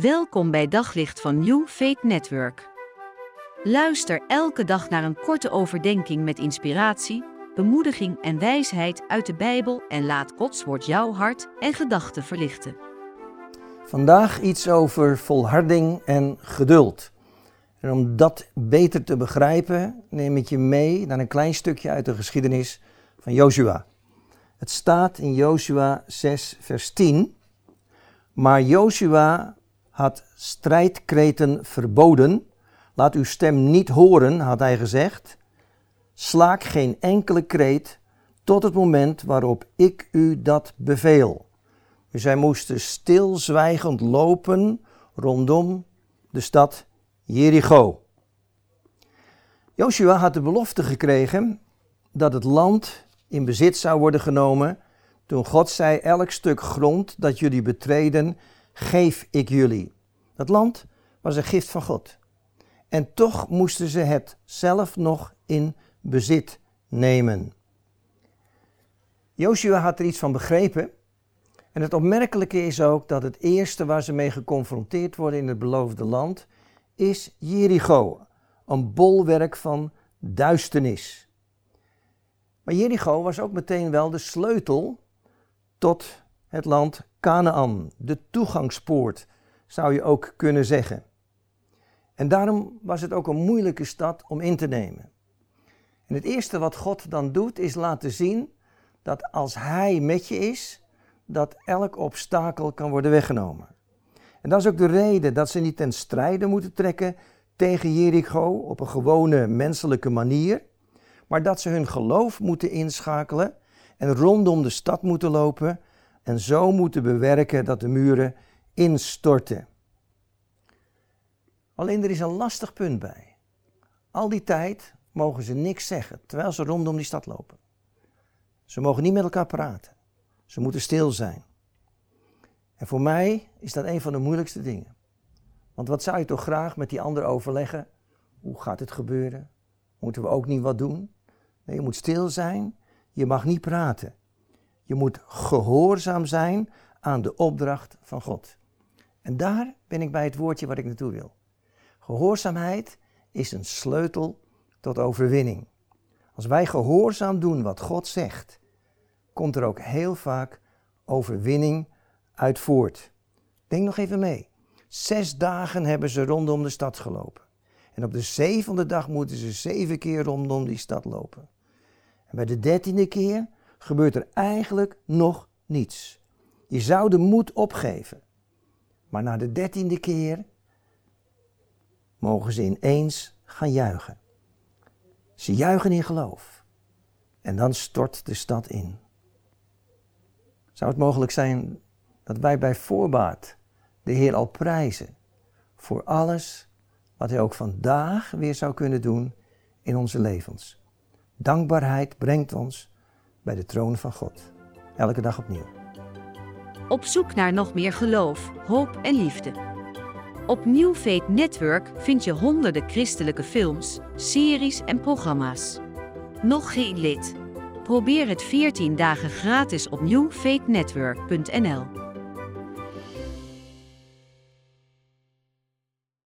Welkom bij Daglicht van New Faith Network. Luister elke dag naar een korte overdenking met inspiratie, bemoediging en wijsheid uit de Bijbel en laat Gods woord jouw hart en gedachten verlichten. Vandaag iets over volharding en geduld. En om dat beter te begrijpen, neem ik je mee naar een klein stukje uit de geschiedenis van Joshua. Het staat in Joshua 6, vers 10. Maar Joshua had strijdkreten verboden. Laat uw stem niet horen, had hij gezegd. Slaak geen enkele kreet tot het moment waarop ik u dat beveel. Dus zij moesten stilzwijgend lopen rondom de stad Jericho. Joshua had de belofte gekregen dat het land in bezit zou worden genomen toen God zei: Elk stuk grond dat jullie betreden, geef ik jullie. Dat land was een gift van God. En toch moesten ze het zelf nog in bezit nemen. Joshua had er iets van begrepen. En het opmerkelijke is ook dat het eerste waar ze mee geconfronteerd worden in het beloofde land is Jericho, een bolwerk van duisternis. Maar Jericho was ook meteen wel de sleutel tot het land Canaan, de toegangspoort, zou je ook kunnen zeggen. En daarom was het ook een moeilijke stad om in te nemen. En het eerste wat God dan doet, is laten zien dat als Hij met je is, dat elk obstakel kan worden weggenomen. En dat is ook de reden dat ze niet ten strijde moeten trekken tegen Jericho op een gewone menselijke manier, maar dat ze hun geloof moeten inschakelen en rondom de stad moeten lopen en zo moeten bewerken dat de muren instorten. Alleen er is een lastig punt bij. Al die tijd mogen ze niks zeggen terwijl ze rondom die stad lopen. Ze mogen niet met elkaar praten. Ze moeten stil zijn. En voor mij is dat een van de moeilijkste dingen. Want wat zou je toch graag met die ander overleggen? Hoe gaat het gebeuren? Moeten we ook niet wat doen? Nee, je moet stil zijn. Je mag niet praten. Je moet gehoorzaam zijn aan de opdracht van God. En daar ben ik bij het woordje waar ik naartoe wil. Gehoorzaamheid is een sleutel tot overwinning. Als wij gehoorzaam doen wat God zegt, komt er ook heel vaak overwinning uit voort. Denk nog even mee. Zes dagen hebben ze rondom de stad gelopen. En op de zevende dag moeten ze zeven keer rondom die stad lopen. En bij de dertiende keer gebeurt er eigenlijk nog niets. Je zou de moed opgeven. Maar na de dertiende keer mogen ze ineens gaan juichen. Ze juichen in geloof. En dan stort de stad in. Zou het mogelijk zijn dat wij bij voorbaat de Heer al prijzen voor alles wat Hij ook vandaag weer zou kunnen doen in onze levens? Dankbaarheid brengt ons bij de troon van God. Elke dag opnieuw. Op zoek naar nog meer geloof, hoop en liefde. Op New Network vind je honderden christelijke films, series en programma's. Nog geen lid? Probeer het 14 dagen gratis op newfaithnetwork.nl.